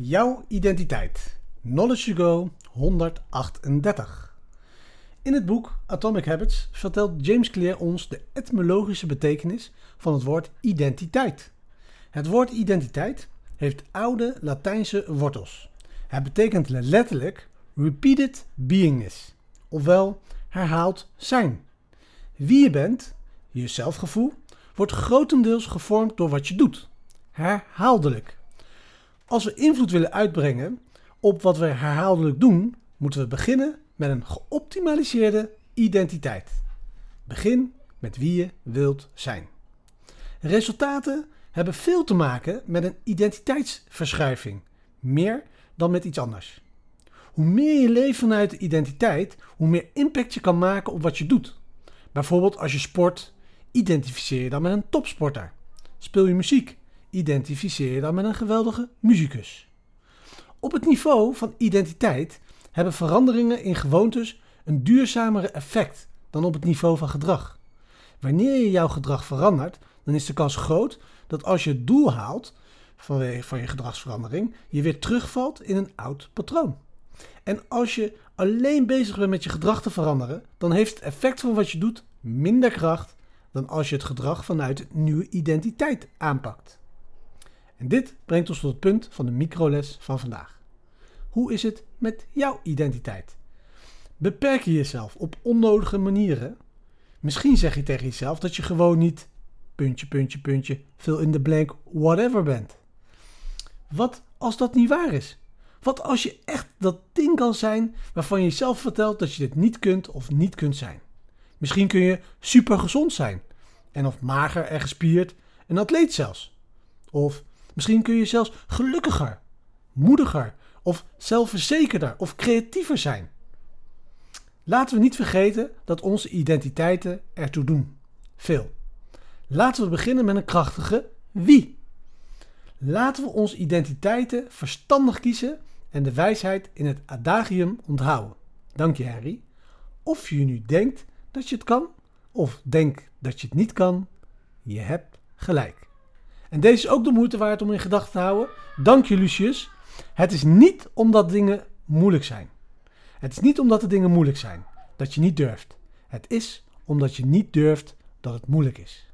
Jouw identiteit. Knowledge to Go 138. In het boek Atomic Habits vertelt James Clear ons de etymologische betekenis van het woord identiteit. Het woord identiteit heeft oude Latijnse wortels. Het betekent letterlijk repeated beingness, ofwel herhaald zijn. Wie je bent, je zelfgevoel, wordt grotendeels gevormd door wat je doet. Herhaaldelijk. Als we invloed willen uitbrengen op wat we herhaaldelijk doen, moeten we beginnen met een geoptimaliseerde identiteit. Begin met wie je wilt zijn. Resultaten hebben veel te maken met een identiteitsverschuiving, meer dan met iets anders. Hoe meer je leeft vanuit de identiteit, hoe meer impact je kan maken op wat je doet. Bijvoorbeeld als je sport, identificeer je dan met een topsporter. Speel je muziek, identificeer je dan met een geweldige muzikus. Op het niveau van identiteit hebben veranderingen in gewoontes een duurzamere effect dan op het niveau van gedrag. Wanneer je jouw gedrag verandert, dan is de kans groot dat als je het doel haalt vanwege van je gedragsverandering, je weer terugvalt in een oud patroon. En als je alleen bezig bent met je gedrag te veranderen, dan heeft het effect van wat je doet minder kracht dan als je het gedrag vanuit een nieuwe identiteit aanpakt. En dit brengt ons tot het punt van de microles van vandaag. Hoe is het met jouw identiteit? Beperk je jezelf op onnodige manieren? Misschien zeg je tegen jezelf dat je gewoon niet puntje, puntje, puntje, fill in the blank, whatever bent. Wat als dat niet waar is? Wat als je echt dat ding kan zijn waarvan je jezelf vertelt dat je dit niet kunt of niet kunt zijn? Misschien kun je super gezond zijn en of mager en gespierd, een atleet zelfs. Of Misschien kun je zelfs gelukkiger, moediger of zelfverzekerder of creatiever zijn. Laten we niet vergeten dat onze identiteiten ertoe doen. Veel. Laten we beginnen met een krachtige wie. Laten we onze identiteiten verstandig kiezen en de wijsheid in het adagium onthouden. Dank je, Harry. Of je nu denkt dat je het kan, of denkt dat je het niet kan, je hebt gelijk. En deze is ook de moeite waard om in gedachten te houden. Dank je, Lucius. Het is niet omdat dingen moeilijk zijn. Het is niet omdat de dingen moeilijk zijn dat je niet durft. Het is omdat je niet durft dat het moeilijk is.